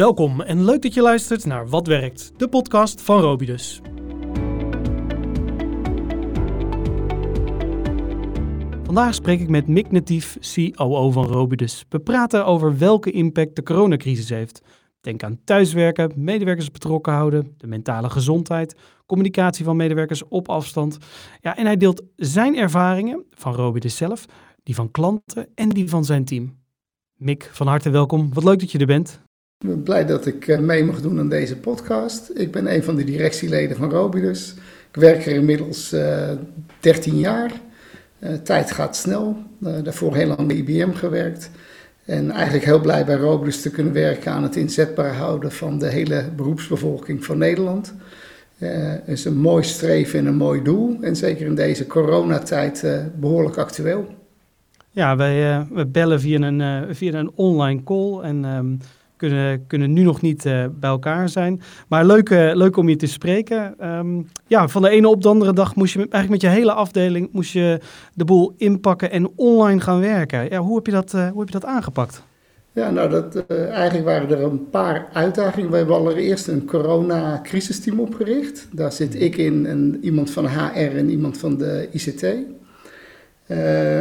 Welkom en leuk dat je luistert naar Wat Werkt, de podcast van Robidus. Vandaag spreek ik met Mick Natief, COO van Robidus. We praten over welke impact de coronacrisis heeft. Denk aan thuiswerken, medewerkers betrokken houden, de mentale gezondheid, communicatie van medewerkers op afstand. Ja, en hij deelt zijn ervaringen van Robidus zelf, die van klanten en die van zijn team. Mick, van harte welkom. Wat leuk dat je er bent. Ik ben blij dat ik eh, mee mag doen aan deze podcast. Ik ben een van de directieleden van Robidus. Ik werk er inmiddels uh, eh, 13 jaar. Uh, tijd gaat snel. daarvoor heel lang bij IBM gewerkt. En eigenlijk heel blij bij Robidus te kunnen werken aan het inzetbaar houden van de hele beroepsbevolking van Nederland. Het is een mooi streven en een mooi doel. En zeker in deze coronatijd behoorlijk actueel. Ja, wij, bellen via een, via een online call. En um, kunnen, kunnen nu nog niet uh, bij elkaar zijn. Maar leuk, uh, leuk om je te spreken. Um, ja, van de ene op de andere dag moest je eigenlijk met je hele afdeling moest je de boel inpakken en online gaan werken. Ja, hoe, heb je dat, uh, hoe heb je dat aangepakt? Ja, nou, dat, eigenlijk waren er een paar uitdagingen. We hebben allereerst een corona-crisisteam opgericht. Daar zit ik in, en iemand van HR en iemand van de ICT.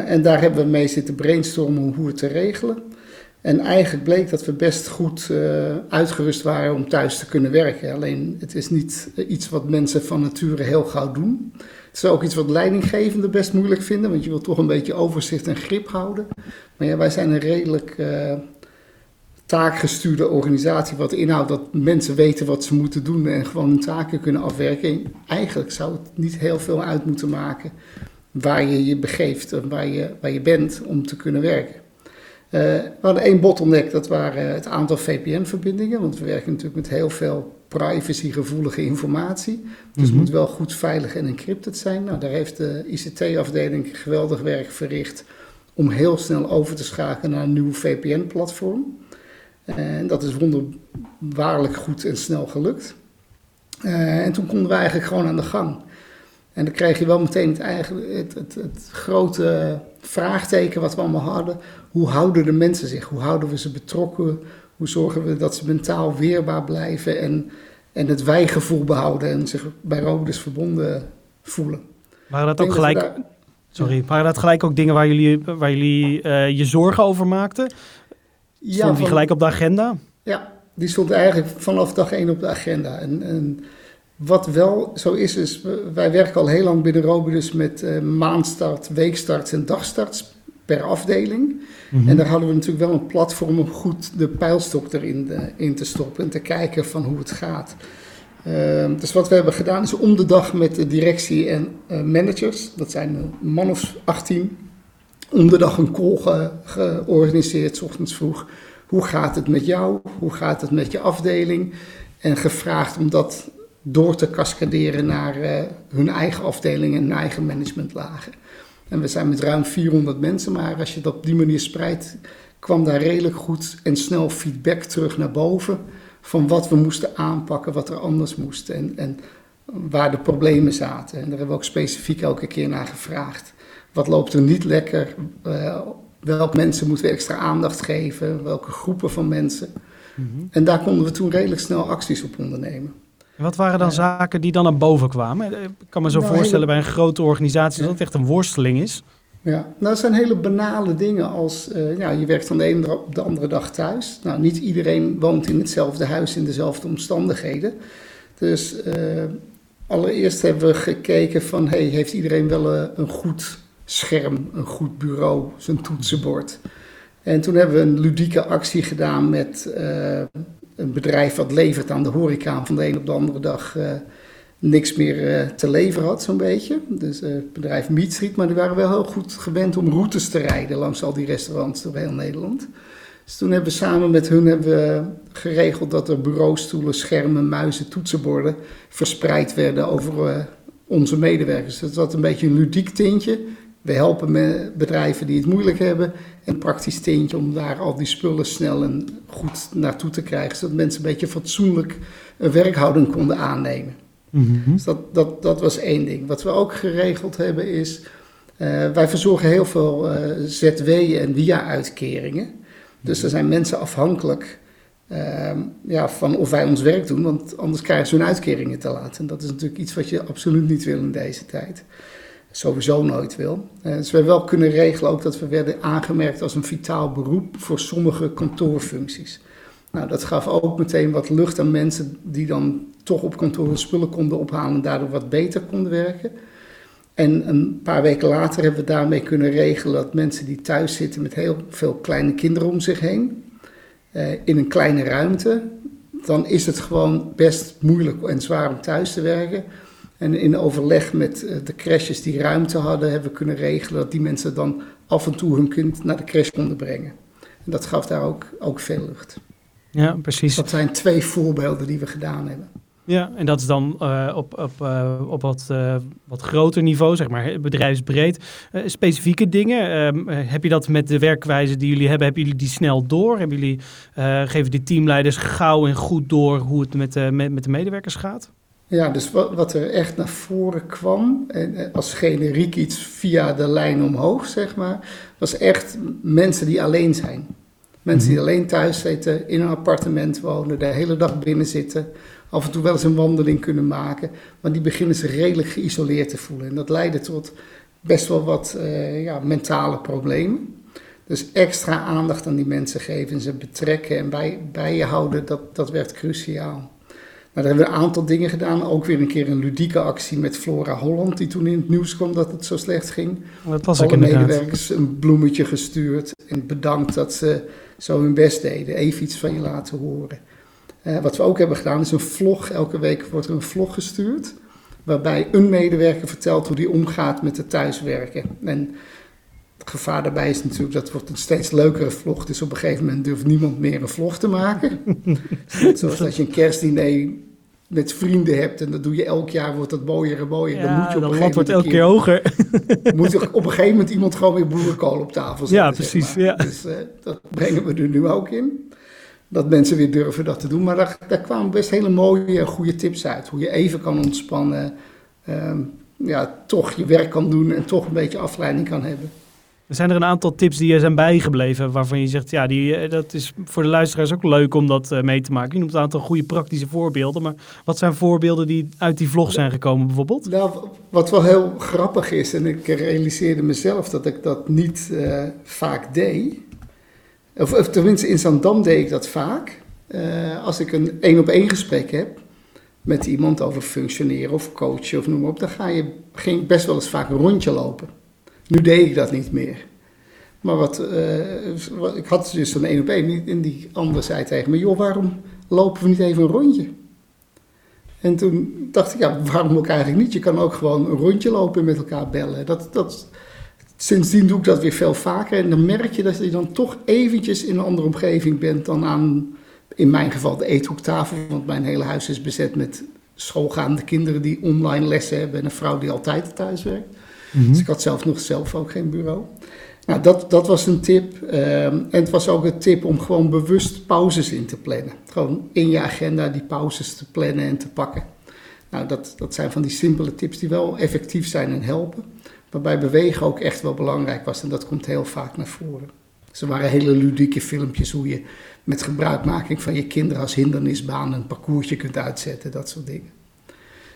en daar hebben we mee zitten brainstormen hoe het te regelen. En eigenlijk bleek dat we best goed uh, uitgerust waren om thuis te kunnen werken. Alleen het is niet iets wat mensen van nature heel gauw doen. Het is ook iets wat leidinggevenden best moeilijk vinden, want je wilt toch een beetje overzicht en grip houden. Maar ja, wij zijn een redelijk uh, taakgestuurde organisatie, wat inhoudt dat mensen weten wat ze moeten doen en gewoon hun taken kunnen afwerken. eigenlijk zou het niet heel veel uit moeten maken waar je je begeeft en waar je, waar je bent om te kunnen werken. Uh, we hadden één bottleneck, dat waren het aantal VPN-verbindingen. Want we werken natuurlijk met heel veel privacygevoelige informatie. Dus het mhm. moet wel goed veilig en encrypted zijn. Nou, daar heeft de ICT-afdeling geweldig werk verricht om heel snel over te schakelen naar een nieuw VPN-platform. En dat is wonderbaarlijk goed en snel gelukt. Uh, en toen konden we eigenlijk gewoon aan de gang. En dan kreeg je wel meteen het, eigen, het, het, het, grote vraagteken wat we allemaal hadden. Hoe houden de mensen zich? Hoe houden we ze betrokken? Hoe zorgen we dat ze mentaal weerbaar blijven en, en het wijgevoel behouden en zich bij Robus verbonden voelen? Waren dat ook gelijk, sorry, waren dat gelijk ook dingen waar jullie, waar jullie uh, je zorgen over maakten? Stond ja, die gelijk op de agenda? Ja, die stond eigenlijk vanaf dag één op de agenda. En, en wat wel zo is, is wij werken al heel lang binnen Robidus met uh, maandstart, weekstart en dagstarts per afdeling. Mhm. En daar hadden we natuurlijk wel een platform om goed de pijlstok erin de, eh, in te stoppen en te kijken van hoe het gaat. Uh, dus wat we hebben gedaan is om de dag met de directie en uh, managers, dat zijn een man of 18, om de dag een call ge, georganiseerd, s ochtends vroeg. Hoe gaat het met jou? Hoe gaat het met je afdeling? En gevraagd om dat door te cascaderen naar uh, hun eigen afdeling en eigen managementlagen. En we zijn met ruim 400 mensen, maar als je dat op die manier spreidt, kwam daar redelijk goed en snel feedback terug naar boven van wat we moesten aanpakken, wat er anders moest en, en waar de problemen zaten. En daar hebben we ook specifiek elke keer naar gevraagd. Wat loopt er niet lekker? Uh, welke mensen moeten we extra aandacht geven? Welke groepen van mensen? Mm -hmm. En daar konden we toen redelijk snel acties op ondernemen. En wat waren dan zaken die dan naar boven kwamen? Eh, ik kan me zo nou, voorstellen bij een grote organisatie dat het echt een worsteling is. Ja, nou, dat zijn hele banale dingen als uh, ja, je werkt van de ene op de andere dag thuis. Nou, niet iedereen woont in hetzelfde huis in dezelfde omstandigheden. Dus uh, allereerst hebben we gekeken van, hey, heeft iedereen wel uh, een goed scherm, een goed bureau, zijn toetsenbord? En toen hebben we een ludieke actie gedaan met een bedrijf wat levert aan de horeca van de een op de andere dag uh, niks meer uh, te leveren had, zo'n beetje. Dus uh, het bedrijf Meat Street, maar die waren wel heel goed gewend om routes te rijden langs al die restaurants door heel Nederland. Dus toen hebben we samen met hun hebben we geregeld dat er bureaustoelen, schermen, muizen, toetsenborden verspreid werden over onze medewerkers. Dat was een beetje een ludiek tintje. We helpen bedrijven die het moeilijk hebben. En een praktisch tintje om daar al die spullen snel en goed naartoe te krijgen. Zodat mensen een beetje fatsoenlijk een werkhouding konden aannemen. Mhm. Dus dat, dat, dat was één ding. Wat we ook geregeld hebben is. Uh, wij verzorgen heel veel uh, ZW- en WIA-uitkeringen. Dus er zijn mensen afhankelijk ehm, ja, van of wij ons werk doen, want anders krijgen ze hun uitkeringen te laat. En dat is natuurlijk iets wat je absoluut niet wil in deze tijd. Sowieso nooit wil. Uh, dus we hebben wel kunnen regelen ook dat we werden aangemerkt als een vitaal beroep voor sommige kantoorfuncties. Nou, dat gaf ook meteen wat lucht aan mensen die dan toch op kantoor spullen konden ophalen en daardoor wat beter konden werken. En een paar weken later hebben we daarmee kunnen regelen dat mensen die thuis zitten met heel veel kleine kinderen om zich heen, eh, in een kleine ruimte, dan is het gewoon best moeilijk en zwaar om thuis te werken. En in overleg met eh, de crashes die ruimte hadden, hebben we kunnen regelen dat die mensen dan af en toe hun kind naar de crash konden brengen. En dat gaf daar ook, ook veel lucht. Ja, precies. Dat zijn twee voorbeelden die we gedaan hebben. Ja, en dat is dan uh, op, op, uh, op wat, uh, wat groter niveau, zeg maar bedrijfsbreed. specifieke dingen, ehm, heb je dat met de werkwijze die jullie hebben, hebben jullie die snel door? Hebben jullie, geven die teamleiders gauw en goed door hoe het met, met, met de medewerkers gaat? Ja, dus wat, wat er echt naar voren kwam, en als generiek iets via de lijn omhoog, zeg maar, was echt mensen die alleen zijn. Mensen die mhm. alleen thuis zitten, in een appartement wonen, de hele dag binnen zitten, af en toe wel eens een wandeling kunnen maken, maar die beginnen zich redelijk geïsoleerd te voelen. En dat leidde tot best wel wat uh, ja, mentale problemen. Dus extra aandacht aan die mensen geven, ze betrekken en bij, bij je houden, dat, dat werd cruciaal. Nou, daar hebben we een aantal dingen gedaan. Ook weer een keer een ludieke actie met Flora Holland, die toen in het nieuws kwam dat het zo slecht ging. Dat was Alle medewerkers een bloemetje gestuurd en bedankt dat ze zo hun best deden. Even iets van je laten horen. Uh, wat we ook hebben gedaan is een vlog. Elke week wordt er een vlog gestuurd. Waarbij een medewerker vertelt hoe die omgaat met het thuiswerken. En het gevaar daarbij is natuurlijk dat het wordt een steeds leukere vlog. Dus op een gegeven moment durft niemand meer een vlog te maken. Zoals als je een kerstdiner met vrienden hebt en dat doe je elk jaar, wordt dat mooier en mooier. Ja, dan moet je op een gegeven wordt elke keer hoger. moet er op een gegeven moment iemand gewoon weer boerenkool op tafel zetten. Ja, precies. ja. Dus uh, dat brengen we er nu ook in. Dat mensen weer durven dat te doen. Maar daar, daar kwamen best hele mooie en goede tips uit. Hoe je even kan ontspannen. Um, ja, toch je werk kan doen en toch een beetje afleiding kan hebben. Zijn er een aantal tips die er zijn bijgebleven waarvan je zegt, ja, die, eh, dat is voor de luisteraars ook leuk om dat uh, mee te maken. Je noemt een aantal goede praktische voorbeelden, maar wat zijn voorbeelden die uit die vlog zijn gekomen bijvoorbeeld? Nou, wat wel heel grappig is, en ik realiseerde mezelf dat ik dat niet uh, vaak deed, of, tenminste in Zandam deed ik dat vaak. Als ik een één op één gesprek heb met iemand over functioneren of coachen of noem maar op, dan ga je, ging best wel eens vaak een rondje lopen. Nu deed ik dat niet meer. Maar wat, uh, ik had dus een één op één en die ander zei tegen me, joh, waarom lopen we niet even een rondje? En toen dacht ik, ja, waarom ook eigenlijk niet? Je kan ook gewoon een rondje lopen en met elkaar bellen. Dat, dat, sindsdien doe ik dat weer veel vaker. En dan merk je dat je dan toch eventjes in een andere omgeving bent dan aan, in mijn geval, de eethoektafel. Want mijn hele huis is bezet met schoolgaande kinderen die online lessen hebben en een vrouw die altijd thuis werkt. Mhm. Dus ik had zelf nog zelf ook geen bureau. Nou, dat, dat was een tip. Ehm, en het was ook een tip om gewoon bewust pauzes in te plannen. Gewoon in je agenda die pauzes te plannen en te pakken. Nou, dat, dat zijn van die simpele tips die wel effectief zijn en helpen. Waarbij bewegen ook echt wel belangrijk was en dat komt heel vaak naar voren. Ze waren hele ludieke filmpjes hoe je met gebruikmaking van je kinderen als hindernisbaan een parcoursje kunt uitzetten, dat soort dingen.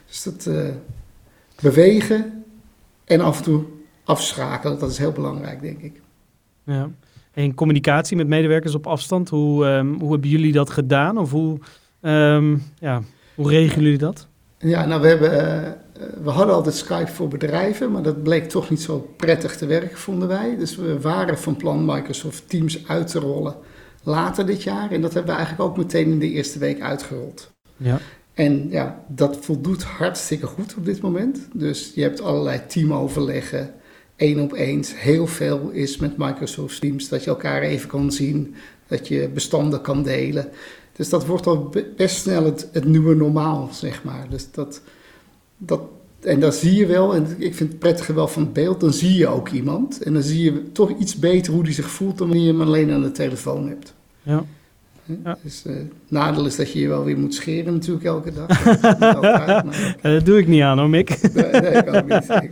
Dus dat uh, bewegen en af en toe afschakelen, dat is heel belangrijk, denk ik. Ja. En communicatie met medewerkers op afstand, hoe, um, hoe hebben jullie dat gedaan? Of hoe, um, ja, hoe regelen jullie dat? Ja, nou, we, hebben, uh, we hadden altijd Skype voor bedrijven, maar dat bleek toch niet zo prettig te werken, vonden wij. Dus we waren van plan Microsoft Teams uit te rollen later dit jaar. En dat hebben we eigenlijk ook meteen in de eerste week uitgerold. Ja. En ja, dat voldoet hartstikke goed op dit moment. Dus je hebt allerlei teamoverleggen, één op één. Heel veel is met Microsoft Teams, dat je elkaar even kan zien, dat je bestanden kan delen. Dus dat wordt al best snel het, nieuwe normaal, zeg maar. Dus dat, dat, en dan zie je wel, en ik vind het prettige wel van het beeld, dan zie je ook iemand. En dan zie je toch iets beter hoe die zich voelt dan wanneer je hem alleen aan de telefoon hebt. Ja. Ja. Dus uh, nadeel is dat je je wel weer moet scheren natuurlijk elke dag. Dat, maar... dat doe ik niet aan hoor, Mick. nee, nee, ik ook niet.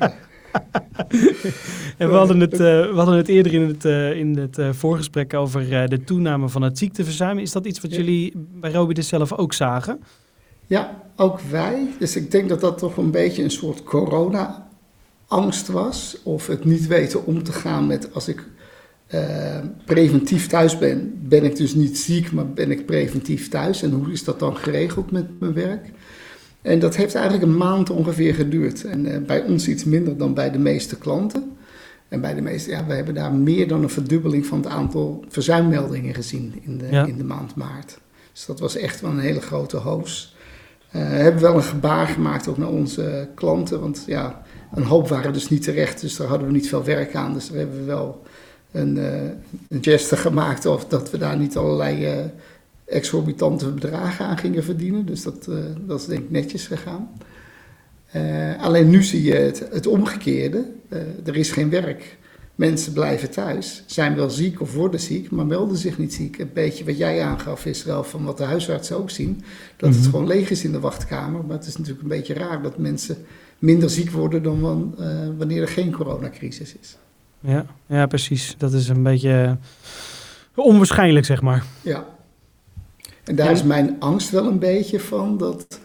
en we hadden, het, uh, we hadden het eerder in het, uh, in het uh, voorgesprek over de toename van het ziekteverzuim. Is dat iets wat jullie bij Robidus zelf ook zagen? Ja, ook wij. Dus ik denk dat dat toch een beetje een soort corona-angst was. Of het niet weten om te gaan met als ik preventief thuis ben, ben ik dus niet ziek, maar ben ik preventief thuis. En hoe is dat dan geregeld met mijn werk? En dat heeft eigenlijk een maand ongeveer geduurd. En uh, bij ons iets minder dan bij de meeste klanten. En bij de meeste, ja, we hebben daar meer dan een verdubbeling van het aantal verzuimmeldingen gezien in de, in de maand maart. Dus dat was echt wel een hele grote hoos. Uh, we hebben wel een gebaar gemaakt ook naar onze klanten. Want ja, een hoop waren dus niet terecht. Dus daar hadden we niet veel werk aan. Dus daar hebben we wel een, uh, een geste gemaakt. Of dat we daar niet allerlei exorbitante bedragen aan gingen verdienen. Dus dat, uh, dat is denk ik netjes gegaan. Alleen nu zie je het, het omgekeerde. Er is geen werk. Mensen blijven thuis, zijn wel ziek of worden ziek, maar melden zich niet ziek. Een beetje wat jij aangaf, Israël, van wat de huisartsen ook zien. Dat het mhm. gewoon leeg is in de wachtkamer. Maar het is natuurlijk een beetje raar dat mensen minder ziek worden dan wanneer er geen coronacrisis is. Ja, ja, precies. Dat is een beetje onwaarschijnlijk, zeg maar. Ja, en daar is mijn angst wel een beetje van dat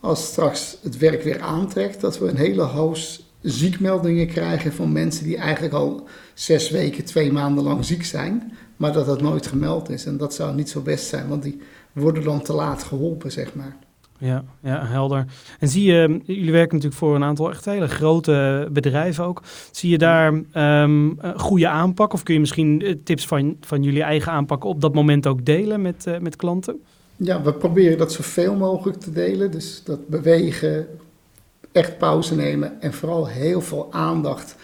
als straks het werk weer aantrekt, dat we een hele hoos ziekmeldingen krijgen van mensen die eigenlijk al zes weken, twee maanden lang ziek zijn, maar dat dat nooit gemeld is. En dat zou niet zo best zijn, want die worden dan te laat geholpen, zeg maar. Ja, ja, helder. En zie je, jullie werken natuurlijk voor een aantal echt hele grote bedrijven ook. Zie je daar um, goede aanpak of kun je misschien eh, tips van, van jullie eigen aanpak op dat moment ook delen met, uh, met klanten? Ja, we proberen dat zoveel mogelijk te delen. Dus dat bewegen, echt pauze nemen en vooral heel veel aandacht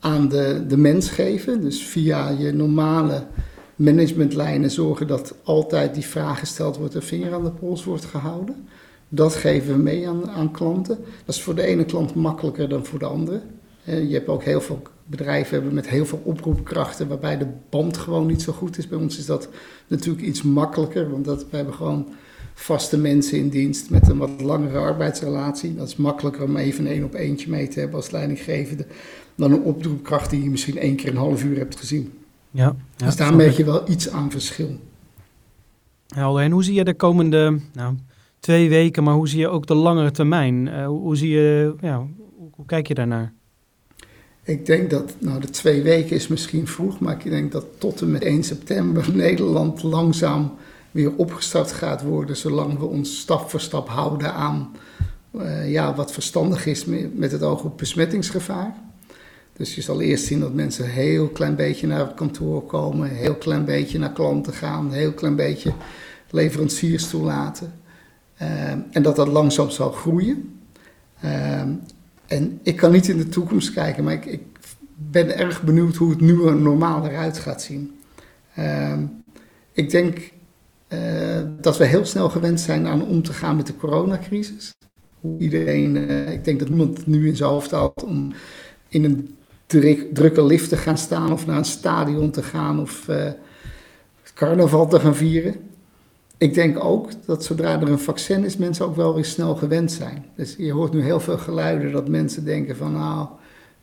aan de, de mens geven. Dus via je normale managementlijnen zorgen dat altijd die vraag gesteld wordt en vinger aan de pols wordt gehouden. Dat geven we mee aan, aan klanten. Dat is voor de ene klant makkelijker dan voor de andere. Eh, je hebt ook heel veel bedrijven hebben met heel veel oproepkrachten, waarbij de band gewoon niet zo goed is. Bij ons is dat natuurlijk iets makkelijker, want dat, we hebben gewoon vaste mensen in dienst met een wat langere arbeidsrelatie. Dat is makkelijker om even een één op eentje mee te hebben als leidinggevende dan een oproepkracht die je misschien één keer een half uur hebt gezien. Ja, ja dus daar merk je wel iets aan verschil. Helder. En hoe zie je de komende nou, twee weken, maar hoe zie je ook de langere termijn? Uh, hoe, zie je, ja, hoe, kijk je daarnaar? Ik denk dat, nou de twee weken is misschien vroeg, maar ik denk dat tot en met 1 september Nederland langzaam weer opgestart gaat worden, zolang we ons stap voor stap houden aan uh, ja, wat verstandig is met het oog op besmettingsgevaar. Dus je zal eerst zien dat mensen een heel klein beetje naar het kantoor komen, een heel klein beetje naar klanten gaan, een heel klein beetje leveranciers toelaten. Uh, en dat dat langzaam zal groeien. Uh, en ik kan niet in de toekomst kijken, maar ik, ik ben erg benieuwd hoe het nieuwe normaal eruit gaat zien. Ehm, ik denk uh, dat we heel snel gewend zijn aan om te gaan met de coronacrisis. Hoe iedereen, uh, ik denk dat niemand nu in zijn hoofd had om in een drukke lift te gaan staan of naar een stadion te gaan of uh, carnaval te gaan vieren ik denk ook dat zodra er een vaccin is, mensen ook wel weer snel gewend zijn. Dus je hoort nu heel veel geluiden dat mensen denken van nou,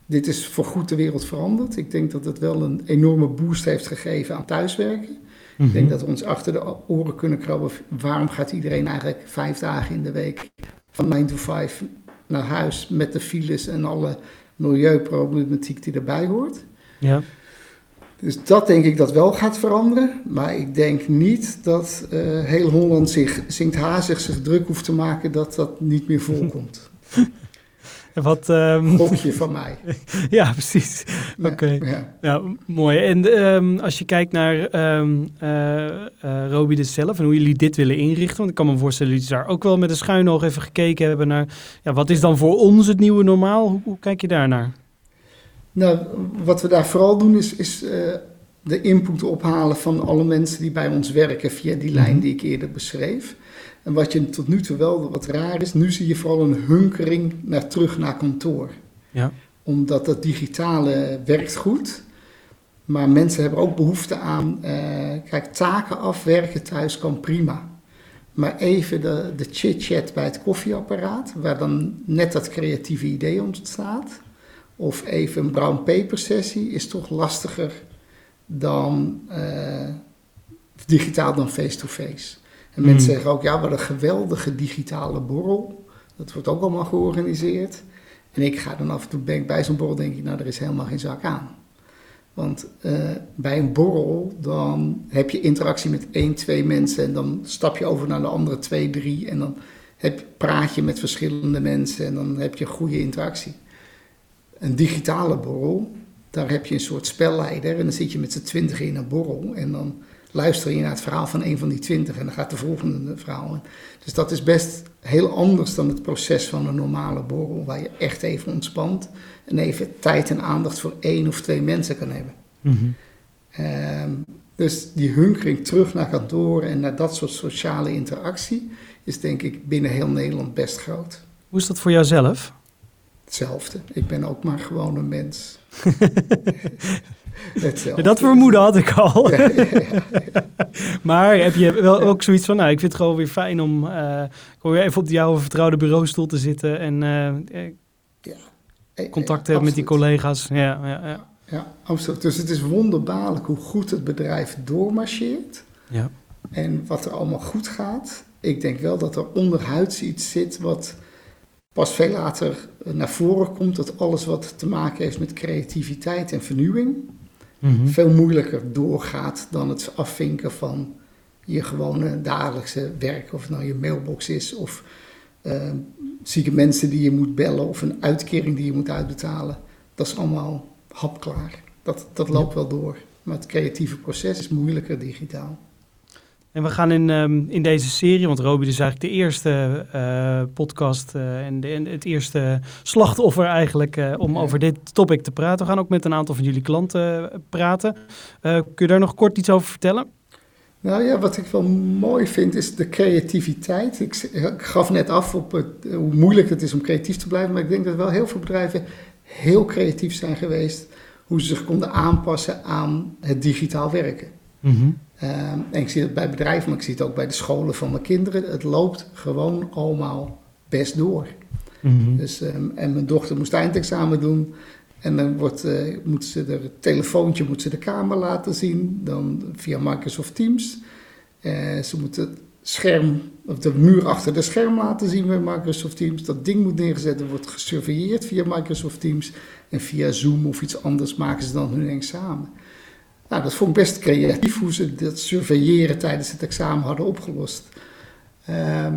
dit is voorgoed de wereld veranderd. Ik denk dat het wel een enorme boost heeft gegeven aan thuiswerken. Ik denk mhm. dat we ons achter de oren kunnen krabben. Waarom gaat iedereen eigenlijk vijf dagen in de week van 9 to 5 naar huis met de files en alle milieuproblematiek die erbij hoort? Ja. Dus dat denk ik dat wel gaat veranderen. Maar ik denk niet dat uh, heel Holland zich, zingt hazig zich druk hoeft te maken dat dat niet meer voorkomt. Wat, um... Gokje van mij. ja, precies. Oké. Ja, ja. mooi. En um, als je kijkt naar um, uh, uh, Roby dus zelf en hoe jullie dit willen inrichten. Want ik kan me voorstellen dat jullie daar ook wel met een schuin oog even gekeken hebben naar... Ja, wat is dan voor ons het nieuwe normaal? Hoe, hoe kijk je daar naar? Nou, wat we daar vooral doen is, is uh, de input ophalen van alle mensen die bij ons werken via die lijn mhm. die ik eerder beschreef. En wat je tot nu toe wel wat raar is, nu zie je vooral een hunkering naar terug naar kantoor. Ja. Omdat dat digitale werkt goed. Maar mensen hebben ook behoefte aan, uh, kijk, taken afwerken thuis kan prima. Maar even de, de chit-chat bij het koffieapparaat, waar dan net dat creatieve idee ontstaat of even een brown paper sessie is toch lastiger dan uh, digitaal dan face-to-face. En mensen Hmm. zeggen ook, ja, wat een geweldige digitale borrel. Dat wordt ook allemaal georganiseerd. En ik ga dan af en toe ben ik bij zo'n borrel, denk ik, nou, er is helemaal geen zak aan. Want eh, bij een borrel, dan heb je interactie met één, twee mensen. En dan stap je over naar de andere twee, drie. En dan heb, praat je met verschillende mensen. En dan heb je goede interactie. Een digitale borrel, daar heb je een soort spelleider. En dan zit je met z'n twintig in een borrel. En dan luister je naar het verhaal van een van die twintig. En dan gaat de volgende verhaal. in. Dus dat is best heel anders dan het proces van een normale borrel. Waar je echt even ontspant. En even tijd en aandacht voor één of twee mensen kan hebben. Mhm. Ehm, dus die hunkering terug naar kantoor en naar dat soort sociale interactie is denk ik binnen heel Nederland best groot. Hoe is dat voor jouzelf? Hetzelfde. Ik ben ook maar gewoon een mens. Hetzelfde. Dat vermoeden had ik al. Ja, ja, ja. maar heb je wel ook zoiets van, nou, ik vind het gewoon weer fijn om gewoon weer even op jouw vertrouwde bureaustoel te zitten en Eh, contact eh, hebben met die collega's. Ja, ja, ja. Ja, absoluut. Dus het is wonderbaarlijk hoe goed het bedrijf doormarcheert ja. en wat er allemaal goed gaat. Ik denk wel dat er onderhuids iets zit wat pas veel later naar voren komt. Dat alles wat te maken heeft met creativiteit en vernieuwing Mhm. veel moeilijker doorgaat dan het afvinken van je gewone dagelijkse werk. Of het nou je mailbox is of eh, zieke mensen die je moet bellen of een uitkering die je moet uitbetalen. Dat is allemaal hapklaar. Dat, dat loopt wel door. Maar het creatieve proces is moeilijker digitaal. En we gaan in, ehm, in deze serie, want Roby is eigenlijk de eerste eh, podcast eh, en, de, en het eerste slachtoffer eigenlijk eh, om Ja. over dit topic te praten. We gaan ook met een aantal van jullie klanten praten. Kun je daar nog kort iets over vertellen? Nou ja, wat ik wel mooi vind is de creativiteit. Ik, ik gaf net af op het, hoe moeilijk het is om creatief te blijven, maar ik denk dat wel heel veel bedrijven heel creatief zijn geweest hoe ze zich konden aanpassen aan het digitaal werken. Ehm, en ik zie het bij bedrijven, maar ik zie het ook bij de scholen van mijn kinderen. Het loopt gewoon allemaal best door. Mhm. Dus, ehm, en mijn dochter moest eindexamen doen. En dan wordt, eh, moet ze er het telefoontje moet ze de kamer laten zien. Dan via Microsoft Teams. Eh, ze moet het scherm, of de muur achter de scherm laten zien bij Microsoft Teams. Dat ding moet neergezet en wordt gesurveilleerd via Microsoft Teams. En via Zoom of iets anders maken ze dan hun examen. Nou, dat vond ik best creatief hoe ze dat surveilleren tijdens het examen hadden opgelost. Ehm,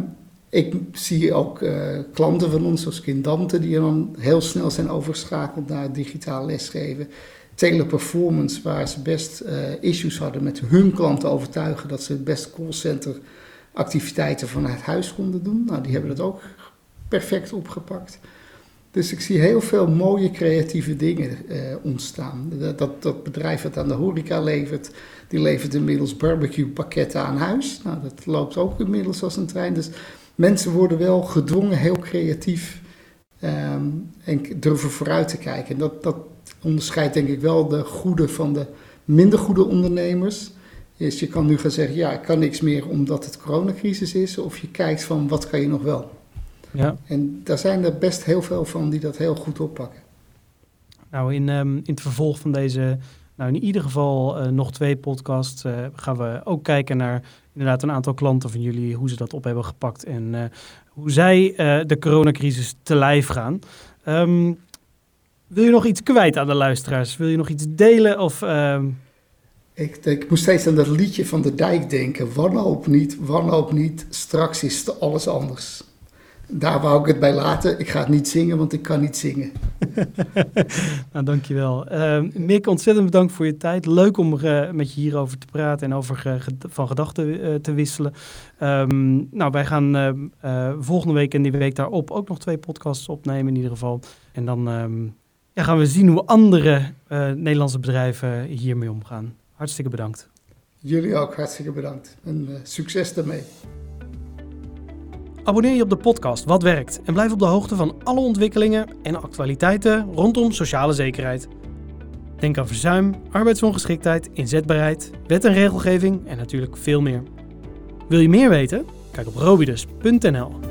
ik zie ook eh, klanten van ons, zoals Kindante, die dan heel snel zijn overgeschakeld naar digitaal lesgeven. Teleperformance, waar ze best eh, issues hadden met hun klanten overtuigen dat ze het best callcenter activiteiten vanuit huis konden doen. Nou, die hebben dat ook perfect opgepakt. Dus ik zie heel veel mooie creatieve dingen eh, ontstaan. Dat, dat, bedrijf dat aan de horeca levert, die levert inmiddels barbecue pakketten aan huis. Nou, dat loopt ook inmiddels als een trein. Dus mensen worden wel gedwongen heel creatief ehm, en durven vooruit te kijken. En dat, dat onderscheidt denk ik wel de goede van de minder goede ondernemers. Is je kan nu gaan zeggen, ja, ik kan niks meer omdat het coronacrisis is. Of je kijkt van, wat kan je nog wel? Ja. En daar zijn er best heel veel van die dat heel goed oppakken. Nou, in, ehm, in het vervolg van deze, nou in ieder geval eh, nog twee podcasts, eh, gaan we ook kijken naar inderdaad een aantal klanten van jullie, hoe ze dat op hebben gepakt en eh, hoe zij de coronacrisis te lijf gaan. Ehm, wil je nog iets kwijt aan de luisteraars? Wil je nog iets delen? Of, ehm, Ik, ik moest steeds aan dat liedje van de dijk denken. Wanhoop niet, wanhoop niet, straks is alles anders. Daar wou ik het bij laten. Ik ga het niet zingen, want ik kan niet zingen. nou, dankjewel. Ehm Mick, ontzettend bedankt voor je tijd. Leuk om eh, met je hierover te praten en over eh, van gedachten eh, te wisselen. Ehm, nou, wij gaan ehm, eh, volgende week en die week daarop ook nog twee podcasts opnemen in ieder geval. En dan ja, gaan we zien hoe andere Nederlandse bedrijven hiermee omgaan. Hartstikke bedankt. Jullie ook hartstikke bedankt. En succes daarmee. Abonneer je op de podcast Wat Werkt en blijf op de hoogte van alle ontwikkelingen en actualiteiten rondom sociale zekerheid. Denk aan verzuim, arbeidsongeschiktheid, inzetbaarheid, wet en regelgeving en natuurlijk veel meer. Wil je meer weten? Kijk op robidus.nl.